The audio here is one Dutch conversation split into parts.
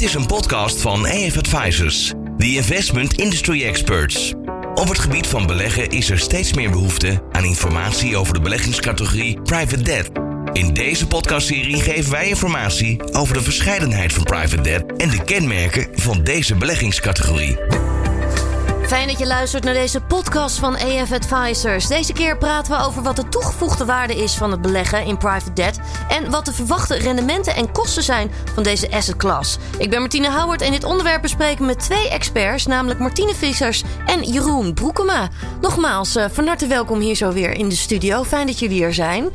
Dit is een podcast van AF Advisors, the investment industry experts. Op het gebied van beleggen is er steeds meer behoefte aan informatie over de beleggingscategorie private debt. In deze podcastserie geven wij informatie over de verscheidenheid van private debt en de kenmerken van deze beleggingscategorie. Fijn dat je luistert naar deze podcast van AF Advisors. Deze keer praten we over wat de toegevoegde waarde is van het beleggen in private debt en wat de verwachte rendementen en kosten zijn van deze asset class. Ik ben Martine Howard en dit onderwerp bespreken met twee experts, namelijk Martine Vissers en Jeroen Broekema. Nogmaals, uh, van harte welkom hier zo weer in de studio. Fijn dat jullie er zijn.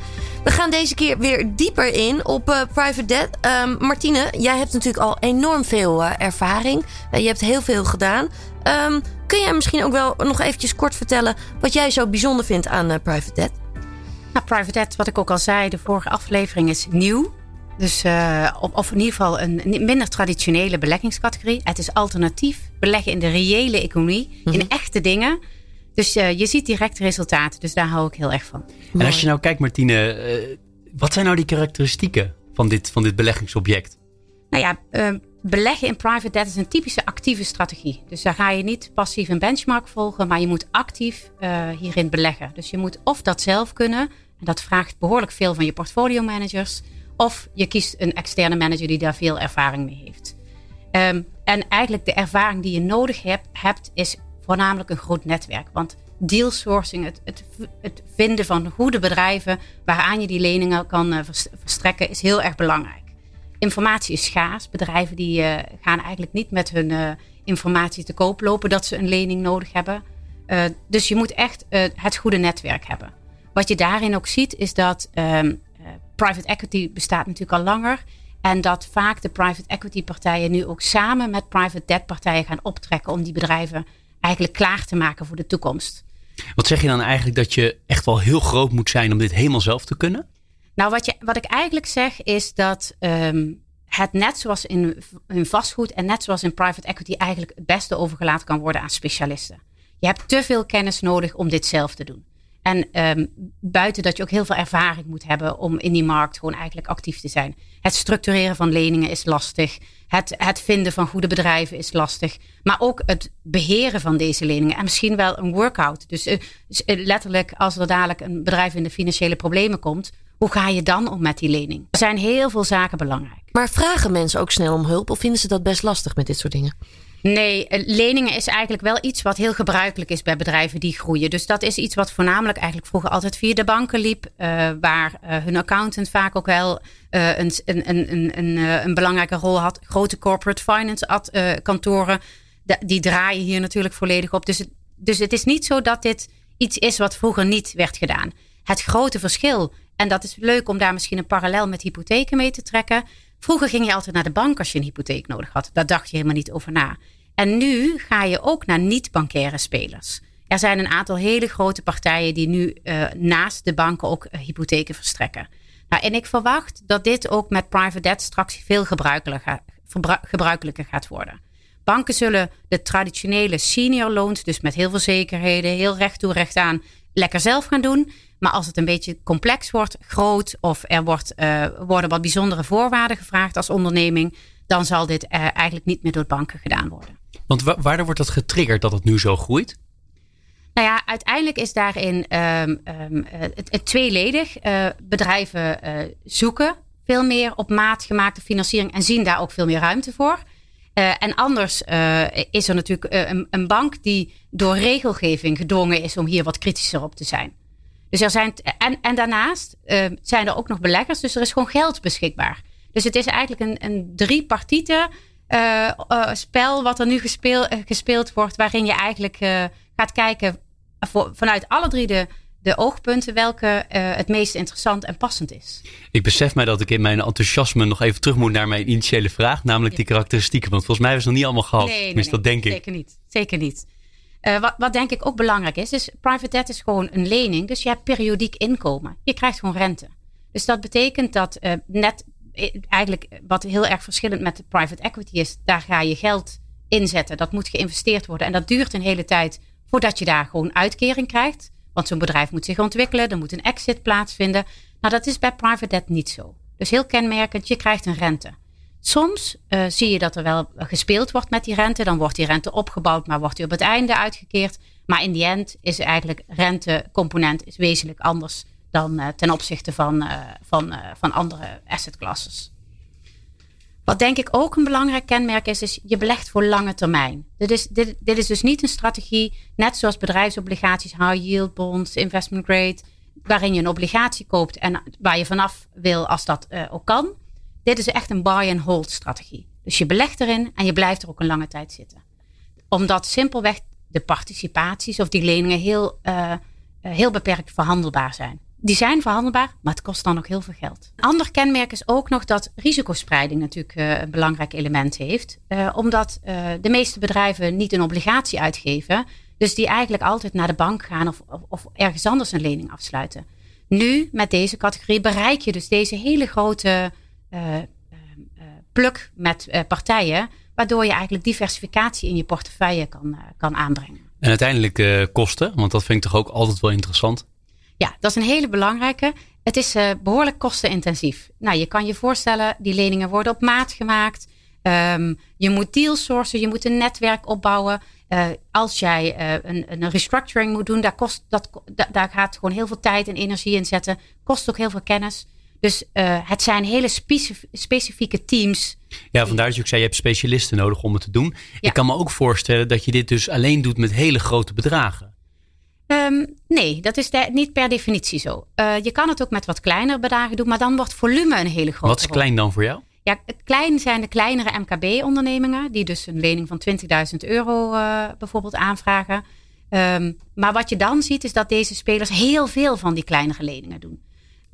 We gaan deze keer weer dieper in op uh, private debt. Um, Martine, jij hebt natuurlijk al enorm veel uh, ervaring. Je hebt heel veel gedaan. Um, kun jij misschien ook wel nog eventjes kort vertellen wat jij zo bijzonder vindt aan private debt? Nou, private debt, wat ik ook al zei, de vorige aflevering is nieuw. Dus, of in ieder geval een minder traditionele beleggingscategorie. Het is alternatief beleggen in de reële economie, mm -hmm. in echte dingen. Dus uh, je ziet direct resultaten. Dus daar hou ik heel erg van. En als je nou kijkt, Martine, uh, wat zijn nou die karakteristieken van dit, van dit beleggingsobject? Nou ja, uh, beleggen in private debt is een typische actieve strategie. Dus daar ga je niet passief een benchmark volgen, maar je moet actief hierin beleggen. Dus je moet of dat zelf kunnen, en dat vraagt behoorlijk veel van je portfolio managers, of je kiest een externe manager die daar veel ervaring mee heeft. Um, en eigenlijk de ervaring die je nodig hebt, hebt is voornamelijk een groot netwerk. Want deal sourcing, het, het, het vinden van goede bedrijven waaraan je die leningen kan uh, verstrekken, is heel erg belangrijk. Informatie is schaars. Bedrijven die uh, gaan eigenlijk niet met hun uh, informatie te koop lopen dat ze een lening nodig hebben. dus je moet echt het goede netwerk hebben. Wat je daarin ook ziet is dat um, private equity bestaat natuurlijk al langer. En dat vaak de private equity partijen nu ook samen met private debt partijen gaan optrekken om die bedrijven eigenlijk klaar te maken voor de toekomst. Wat zeg je dan eigenlijk dat je echt wel heel groot moet zijn om dit helemaal zelf te kunnen? Nou, wat, je, wat ik eigenlijk zeg is dat um, het net zoals in, in vastgoed en net zoals in private equity eigenlijk het beste overgelaten kan worden aan specialisten. Je hebt te veel kennis nodig om dit zelf te doen. En um, buiten dat je ook heel veel ervaring moet hebben om in die markt gewoon eigenlijk actief te zijn. Het structureren van leningen is lastig. Het, het vinden van goede bedrijven is lastig. Maar ook het beheren van deze leningen. En misschien wel een workout. Dus uh, letterlijk, als er dadelijk een bedrijf in de financiële problemen komt. Hoe ga je dan om met die lening? Er zijn heel veel zaken belangrijk. Maar vragen mensen ook snel om hulp? Of vinden ze dat best lastig met dit soort dingen? Nee, leningen is eigenlijk wel iets wat heel gebruikelijk is bij bedrijven die groeien. Dus dat is iets wat voornamelijk eigenlijk vroeger altijd via de banken liep. Uh, waar uh, hun accountant vaak ook wel uh, een, een, een, een, een belangrijke rol had. Grote corporate finance ad, kantoren, die draaien hier natuurlijk volledig op. Dus het, dus het is niet zo dat dit iets is wat vroeger niet werd gedaan. Het grote verschil, en dat is leuk om daar misschien een parallel met hypotheken mee te trekken. Vroeger ging je altijd naar de bank als je een hypotheek nodig had. Daar dacht je helemaal niet over na. En nu ga je ook naar niet-bankaire spelers. Er zijn een aantal hele grote partijen die nu uh, naast de banken ook uh, hypotheken verstrekken. Nou, en ik verwacht dat dit ook met private debt straks veel gebruikelijker, gebruikelijker gaat worden. Banken zullen de traditionele senior loans, dus met heel veel zekerheden, heel recht toe recht aan, lekker zelf gaan doen. Maar als het een beetje complex wordt, groot of er wordt, uh, worden wat bijzondere voorwaarden gevraagd als onderneming, dan zal dit eigenlijk niet meer door banken gedaan worden. Want wa waardoor wordt dat getriggerd dat het nu zo groeit? Nou ja, uiteindelijk is daarin um, um, het, het, tweeledig. Uh, bedrijven zoeken veel meer op maat gemaakte financiering en zien daar ook veel meer ruimte voor. Uh, en anders is er natuurlijk een, een, bank die door regelgeving gedwongen is om hier wat kritischer op te zijn. Dus er zijn, en, en daarnaast zijn er ook nog beleggers, dus er is gewoon geld beschikbaar. Dus het is eigenlijk een, een uh, uh, spel wat er nu gespeel, uh, gespeeld wordt, waarin je eigenlijk gaat kijken voor, vanuit alle drie de, de oogpunten welke het meest interessant en passend is. Ik besef mij dat ik in mijn enthousiasme nog even terug moet naar mijn initiële vraag, namelijk ja. die karakteristieken. Want volgens mij hebben het nog niet allemaal gehad. Nee, nee, nee dat denk zeker ik. niet. Zeker niet. Wat, wat denk ik ook belangrijk is, is private debt is gewoon een lening. Dus je hebt periodiek inkomen. Je krijgt gewoon rente. Dus dat betekent dat net eigenlijk wat heel erg verschillend met private equity is, daar ga je geld inzetten. Dat moet geïnvesteerd worden. En dat duurt een hele tijd voordat je daar gewoon uitkering krijgt. Want zo'n bedrijf moet zich ontwikkelen, er moet een exit plaatsvinden. Nou, dat is bij private debt niet zo. Dus heel kenmerkend, je krijgt een rente. Soms uh, zie je dat er wel gespeeld wordt met die rente. Dan wordt die rente opgebouwd, maar wordt die op het einde uitgekeerd. Maar in die end is eigenlijk rentecomponent is wezenlijk anders dan uh, ten opzichte van, uh, van, van andere assetclasses. Wat denk ik ook een belangrijk kenmerk is, is je belegt voor lange termijn. Dit is, dit, dit is dus niet een strategie, net zoals bedrijfsobligaties, high yield bonds, investment grade, waarin je een obligatie koopt en waar je vanaf wil als dat ook kan. Dit is echt een buy and hold strategie. Dus je belegt erin en je blijft er ook een lange tijd zitten. Omdat simpelweg de participaties of die leningen heel, uh, heel beperkt verhandelbaar zijn die zijn verhandelbaar, maar het kost dan ook heel veel geld. Een ander kenmerk is ook nog dat risicospreiding natuurlijk uh, een belangrijk element heeft. Omdat de meeste bedrijven niet een obligatie uitgeven. Dus die eigenlijk altijd naar de bank gaan of, of, ergens anders een lening afsluiten. Nu, met deze categorie, bereik je dus deze hele grote pluk met partijen. Waardoor je eigenlijk diversificatie in je portefeuille kan, kan aanbrengen. En uiteindelijk kosten, want dat vind ik toch ook altijd wel interessant. Ja, dat is een hele belangrijke. Het is uh, behoorlijk kostenintensief. Nou, je kan je voorstellen, die leningen worden op maat gemaakt. Um, je moet deals sourcen, je moet een netwerk opbouwen. Uh, als jij uh, een, een restructuring moet doen, daar, kost, dat, daar gaat gewoon heel veel tijd en energie in zetten. Kost ook heel veel kennis. Dus het zijn hele specifieke teams. Ja, vandaar dat je ook zei, je hebt specialisten nodig om het te doen. Ja. Ik kan me ook voorstellen dat je dit dus alleen doet met hele grote bedragen. Um, nee, dat is de, niet per definitie zo. Uh, je kan het ook met wat kleinere bedragen doen, maar dan wordt volume een hele grote Wat is klein dan voor jou? Ja, klein zijn de kleinere MKB-ondernemingen, die dus een lening van 20.000 euro uh, bijvoorbeeld aanvragen. Um, maar wat je dan ziet, is dat deze spelers heel veel van die kleinere leningen doen.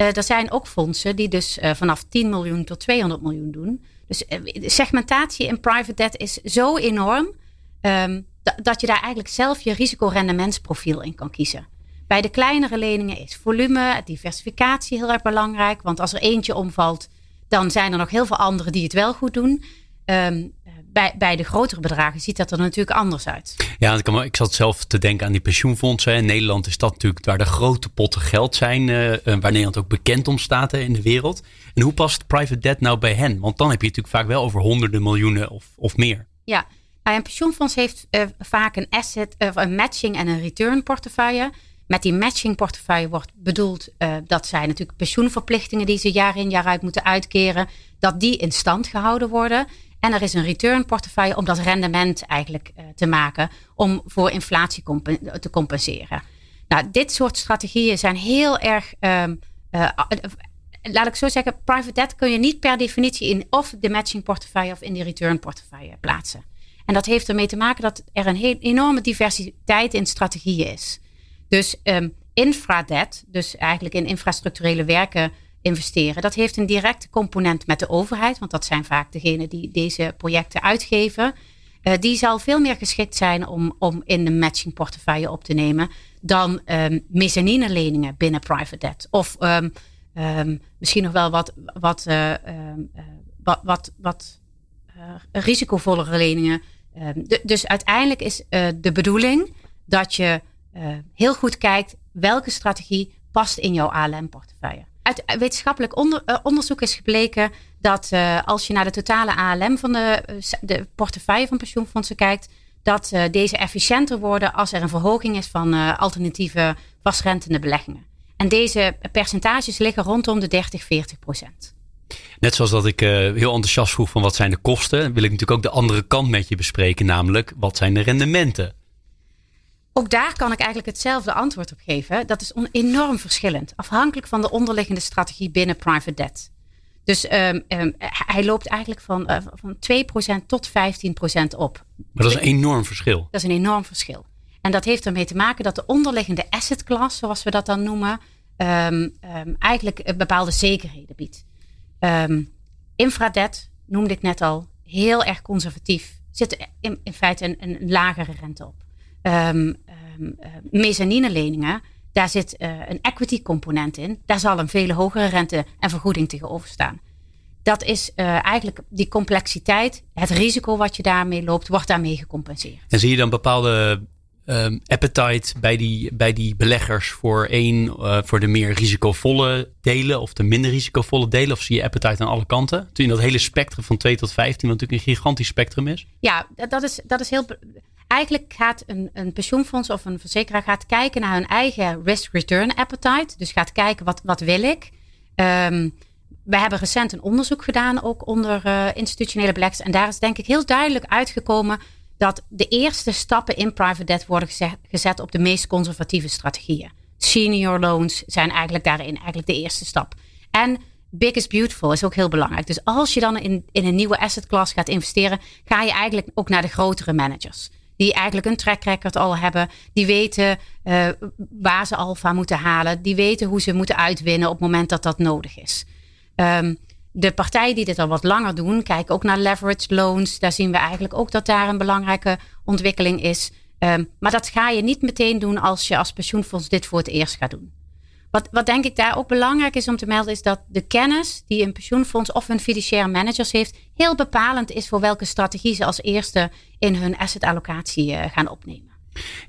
Uh, er zijn ook fondsen die dus vanaf 10 miljoen tot 200 miljoen doen. Dus segmentatie in private debt is zo enorm. Um, dat je daar eigenlijk zelf je risicorendementsprofiel in kan kiezen. Bij de kleinere leningen is volume, diversificatie heel erg belangrijk. Want als er eentje omvalt, dan zijn er nog heel veel anderen die het wel goed doen. Um, bij, bij de grotere bedragen ziet dat er natuurlijk anders uit. Ja, ik, ik zat zelf te denken aan die pensioenfondsen. In Nederland is dat natuurlijk waar de grote potten geld zijn. Uh, waar Nederland ook bekend om staat in de wereld. En hoe past private debt nou bij hen? Want dan heb je het natuurlijk vaak wel over honderden miljoenen of, of meer. Ja, nou, een pensioenfonds heeft uh, vaak een asset, uh, een matching en een return portefeuille. Met die matching portefeuille wordt bedoeld uh, dat zij natuurlijk pensioenverplichtingen die ze jaar in jaar uit moeten uitkeren, dat die in stand gehouden worden. En er is een return portefeuille om dat rendement eigenlijk te maken om voor inflatie te compenseren. Nou, dit soort strategieën zijn heel erg. Ehm, laat ik zo zeggen, private debt kun je niet per definitie in of de matching portefeuille of in de return portefeuille plaatsen. En dat heeft ermee te maken dat er een heel enorme diversiteit in strategieën is. Dus um, infradebt, dus eigenlijk in infrastructurele werken investeren, dat heeft een directe component met de overheid, want dat zijn vaak degenen die deze projecten uitgeven. Uh, die zal veel meer geschikt zijn om, om in de matching portefeuille op te nemen dan um, mezzanine leningen binnen private debt. Of um, um, misschien nog wel wat, wat, uh, wat, wat, wat uh, risicovollere leningen Ehm, dus uiteindelijk is de bedoeling dat je heel goed kijkt welke strategie past in jouw ALM-portefeuille. Uit wetenschappelijk onder, uh, onderzoek is gebleken dat als je naar de totale ALM van de, de portefeuille van pensioenfondsen kijkt, dat deze efficiënter worden als er een verhoging is van alternatieve vastrentende beleggingen. En deze percentages liggen rondom de 30, 40 procent. Net zoals dat ik heel enthousiast vroeg van wat zijn de kosten, wil ik natuurlijk ook de andere kant met je bespreken, namelijk wat zijn de rendementen? Ook daar kan ik eigenlijk hetzelfde antwoord op geven. Dat is enorm verschillend, afhankelijk van de onderliggende strategie binnen private debt. Dus um, um, hij loopt eigenlijk van, uh, van 2% tot 15% op. Maar dat is een enorm verschil. Dat is een enorm verschil. En dat heeft ermee te maken dat de onderliggende asset class, zoals we dat dan noemen, um, eigenlijk bepaalde zekerheden biedt. Infradebt noemde ik net al, heel erg conservatief. Zit in, in feite een, een, lagere rente op. Um, um, uh, mezzanine leningen, daar zit uh, een equity component in. Daar zal een vele hogere rente en vergoeding tegenover staan. Dat is uh, eigenlijk die complexiteit, het risico wat je daarmee loopt, wordt daarmee gecompenseerd. En zie je dan bepaalde um, appetite bij die, bij die beleggers voor één, uh, voor de meer risicovolle delen of de minder risicovolle delen? Of zie je appetite aan alle kanten? Toen in dat hele spectrum van 2 tot 15, wat natuurlijk een gigantisch spectrum is. Ja, dat is, dat is heel. Eigenlijk gaat een, een pensioenfonds of een verzekeraar gaat kijken naar hun eigen risk-return appetite. Dus gaat kijken wat, wat wil ik. Um, we hebben recent een onderzoek gedaan, ook onder uh, institutionele beleggers. En daar is denk ik heel duidelijk uitgekomen dat de eerste stappen in private debt worden gezet op de meest conservatieve strategieën. Senior loans zijn eigenlijk daarin eigenlijk de eerste stap. En big is beautiful is ook heel belangrijk. Dus als je dan in, in een nieuwe asset class gaat investeren, ga je eigenlijk ook naar de grotere managers. Die eigenlijk een track record al hebben. Die weten uh, waar ze alfa moeten halen. Die weten hoe ze moeten uitwinnen op het moment dat dat nodig is. Um, de partijen die dit al wat langer doen, kijken ook naar leveraged loans. Daar zien we eigenlijk ook dat daar een belangrijke ontwikkeling is. Um, maar dat ga je niet meteen doen als je als pensioenfonds dit voor het eerst gaat doen. Wat, wat denk ik daar ook belangrijk is om te melden, is dat de kennis die een pensioenfonds of een fiduciaire managers heeft, heel bepalend is voor welke strategie ze als eerste in hun asset allocatie uh, gaan opnemen.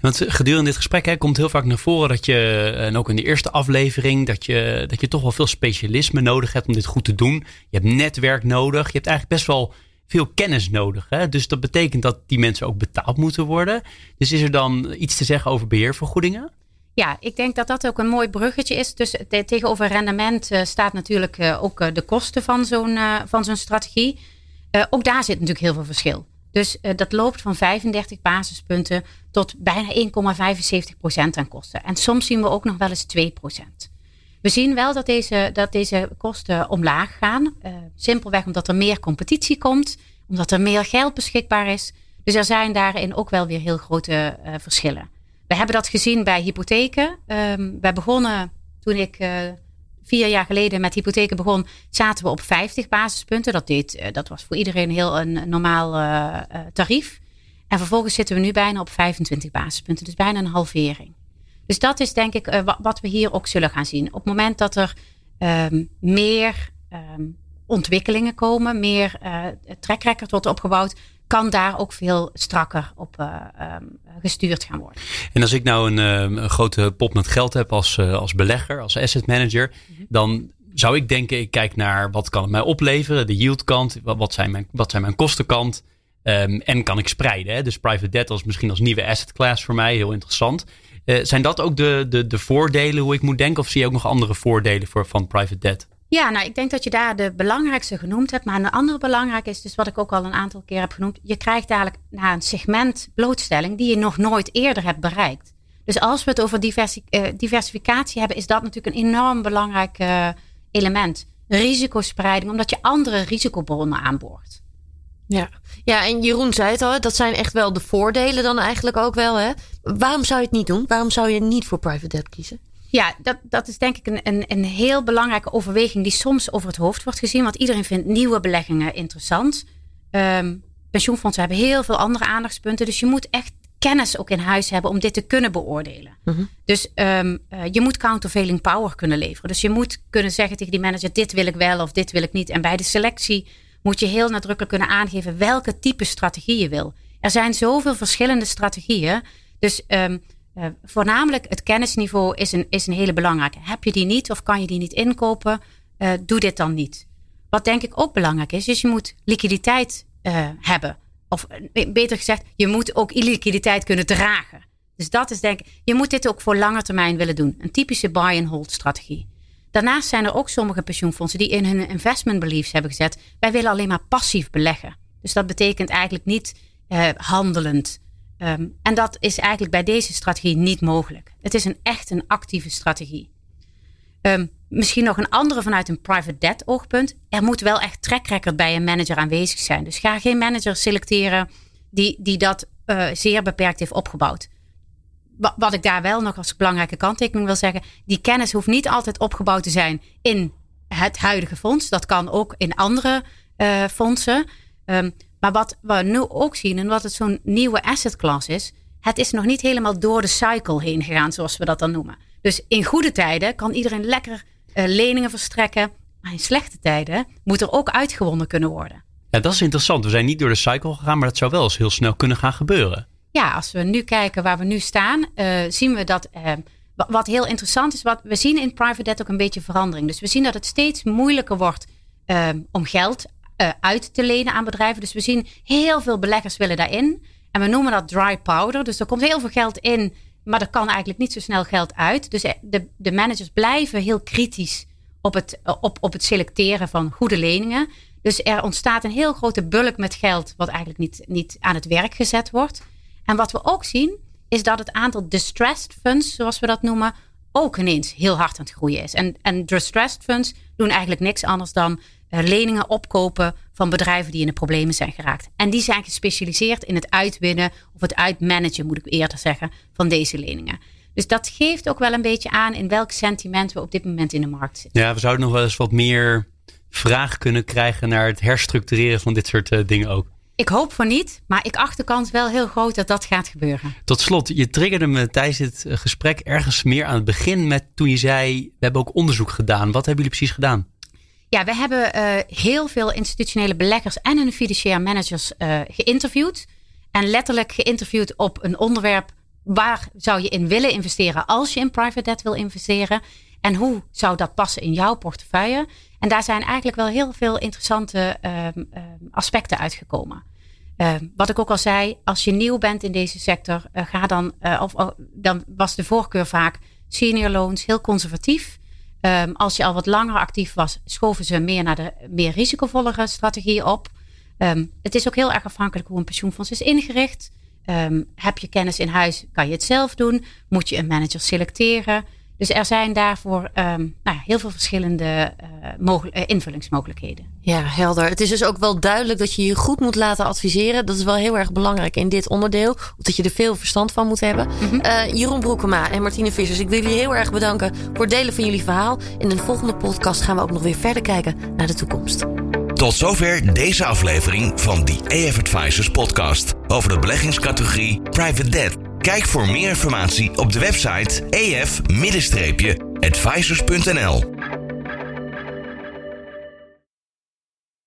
Want gedurende dit gesprek hè, komt heel vaak naar voren dat je, en ook in de eerste aflevering, dat je, dat je toch wel veel specialisme nodig hebt om dit goed te doen. Je hebt netwerk nodig. Je hebt eigenlijk best wel veel kennis nodig. Hè? Dus dat betekent dat die mensen ook betaald moeten worden. Dus is er dan iets te zeggen over beheervergoedingen? Ja, ik denk dat dat ook een mooi bruggetje is. Dus tegenover rendement uh, staat natuurlijk uh, ook uh, de kosten van zo'n van zo'n strategie. ook daar zit natuurlijk heel veel verschil. Dus dat loopt van 35 basispunten tot bijna 1,75 procent aan kosten. En soms zien we ook nog wel eens 2 procent. We zien wel dat deze, dat deze kosten omlaag gaan. Simpelweg omdat er meer competitie komt, omdat er meer geld beschikbaar is. Dus er zijn daarin ook wel weer heel grote verschillen. We hebben dat gezien bij hypotheken. Um, wij begonnen toen ik vier jaar geleden met hypotheken begon, zaten we op 50 basispunten. Dat, deed, eh, dat was voor iedereen heel een normaal uh, tarief. En vervolgens zitten we nu bijna op 25 basispunten. Dus bijna een halvering. Dus dat is denk ik wat we hier ook zullen gaan zien. Op het moment dat er um, meer um, ontwikkelingen komen, meer uh, track wordt opgebouwd, kan daar ook veel strakker op uh, um, gestuurd gaan worden. En als ik nou een, een grote pot met geld heb als, uh, als belegger, als asset manager, mm -hmm. dan zou ik denken, ik kijk naar wat kan het mij opleveren, de yieldkant, wat, wat, zijn, mijn, wat zijn mijn kostenkant. Um, en kan ik spreiden. Hè? Dus private debt als misschien als nieuwe asset class voor mij, heel interessant. Uh, zijn dat ook de, de, de voordelen hoe ik moet denken? Of zie je ook nog andere voordelen voor, van private debt? Ja, nou, ik denk dat je daar de belangrijkste genoemd hebt. Maar een andere belangrijk is, dus wat ik ook al een aantal keer heb genoemd. Je krijgt dadelijk naar een segment blootstelling die je nog nooit eerder hebt bereikt. Dus als we het over uh, diversificatie hebben, is dat natuurlijk een enorm belangrijk uh, element. Risicospreiding, omdat je andere risicobronnen aanboort. Ja. ja, en Jeroen zei het al, dat zijn echt wel de voordelen dan eigenlijk ook wel. Hè? Waarom zou je het niet doen? Waarom zou je niet voor private debt kiezen? Ja, dat, dat is denk ik een, een, een heel belangrijke overweging die soms over het hoofd wordt gezien. Want iedereen vindt nieuwe beleggingen interessant. Um, pensioenfondsen hebben heel veel andere aandachtspunten. Dus je moet echt kennis ook in huis hebben om dit te kunnen beoordelen. -huh. Dus um, uh, je moet countervailing power kunnen leveren. Dus je moet kunnen zeggen tegen die manager: dit wil ik wel of dit wil ik niet. En bij de selectie moet je heel nadrukkelijk kunnen aangeven welke type strategie je wil. Er zijn zoveel verschillende strategieën. Dus um, uh, voornamelijk het kennisniveau is een, is een hele belangrijke. Heb je die niet of kan je die niet inkopen? Uh, doe dit dan niet. Wat denk ik ook belangrijk is, is je moet liquiditeit uh, hebben. Of beter gezegd, je moet ook illiquiditeit kunnen dragen. Dus dat is denk ik, je moet dit ook voor lange termijn willen doen. Een typische buy-and-hold strategie. Daarnaast zijn er ook sommige pensioenfondsen die in hun investment beliefs hebben gezet. Wij willen alleen maar passief beleggen. Dus dat betekent eigenlijk niet handelend Um, en dat is eigenlijk bij deze strategie niet mogelijk. Het is een echt een actieve strategie. Um, misschien nog een andere vanuit een private debt oogpunt. Er moet wel echt track record bij een manager aanwezig zijn. Dus ga geen manager selecteren die, die dat uh, zeer beperkt heeft opgebouwd. Wat ik daar wel nog als belangrijke kanttekening wil zeggen. Die kennis hoeft niet altijd opgebouwd te zijn in het huidige fonds. Dat kan ook in andere uh, fondsen. Um, maar wat we nu ook zien en wat het zo'n nieuwe asset class is, het is nog niet helemaal door de cycle heen gegaan, zoals we dat dan noemen. Dus in goede tijden kan iedereen lekker uh, leningen verstrekken. Maar in slechte tijden moet er ook uitgewonnen kunnen worden. Ja, dat is interessant. We zijn niet door de cycle gegaan, maar dat zou wel eens heel snel kunnen gaan gebeuren. ja, als we nu kijken waar we nu staan, zien we dat. wat heel interessant is, wat we zien in private debt ook een beetje verandering. Dus we zien dat het steeds moeilijker wordt om geld uit te lenen aan bedrijven. Dus we zien heel veel beleggers willen daarin. En we noemen dat dry powder. Dus er komt heel veel geld in, maar er kan eigenlijk niet zo snel geld uit. Dus de, de managers blijven heel kritisch op het, op, op het selecteren van goede leningen. Dus er ontstaat een heel grote bulk met geld, wat eigenlijk niet, niet aan het werk gezet wordt. En wat we ook zien, is dat het aantal distressed funds, zoals we dat noemen, ook ineens heel hard aan het groeien is. En, en distressed funds doen eigenlijk niks anders dan leningen opkopen van bedrijven die in de problemen zijn geraakt. En die zijn gespecialiseerd in het uitwinnen of het uitmanagen, moet ik eerder zeggen, van deze leningen. Dus dat geeft ook wel een beetje aan in welk sentiment we op dit moment in de markt zitten. Ja, we zouden nog wel eens wat meer vraag kunnen krijgen naar het herstructureren van dit soort uh, dingen ook. Ik hoop voor niet, maar ik acht de kans wel heel groot dat dat gaat gebeuren. Tot slot, je triggerde me tijdens dit eh, gesprek ergens meer aan het begin met toen je zei: We hebben ook onderzoek gedaan. Wat hebben jullie precies gedaan? Ja, we hebben uh, heel veel institutionele beleggers en hun financiële managers uh, geïnterviewd. En letterlijk geïnterviewd op een onderwerp waar zou je in willen investeren als je in private debt wil investeren? En hoe zou dat passen in jouw portefeuille? En daar zijn eigenlijk wel heel veel interessante um, aspecten uitgekomen. Uh, wat ik ook al zei, als je nieuw bent in deze sector, ga dan, of, dan was de voorkeur vaak senior loans, heel conservatief. Um, als je al wat langer actief was, schoven ze meer naar de meer risicovollere strategieën op. Um, het is ook heel erg afhankelijk hoe een pensioenfonds is ingericht. Um, heb je kennis in huis, kan je het zelf doen? Moet je een manager selecteren? Dus er zijn daarvoor um, nou, heel veel verschillende uh, invullingsmogelijkheden. Ja, helder. Het is dus ook wel duidelijk dat je je goed moet laten adviseren. Dat is wel heel erg belangrijk in dit onderdeel. Dat je er veel verstand van moet hebben. Mm -hmm. uh, Jeroen Broekema en Martine Vissers, ik wil jullie heel erg bedanken voor het delen van jullie verhaal. In de volgende podcast gaan we ook nog weer verder kijken naar de toekomst. Tot zover deze aflevering van de EF Advisors podcast over de beleggingscategorie Private Debt. Kijk voor meer informatie op de website ef-advisors.nl.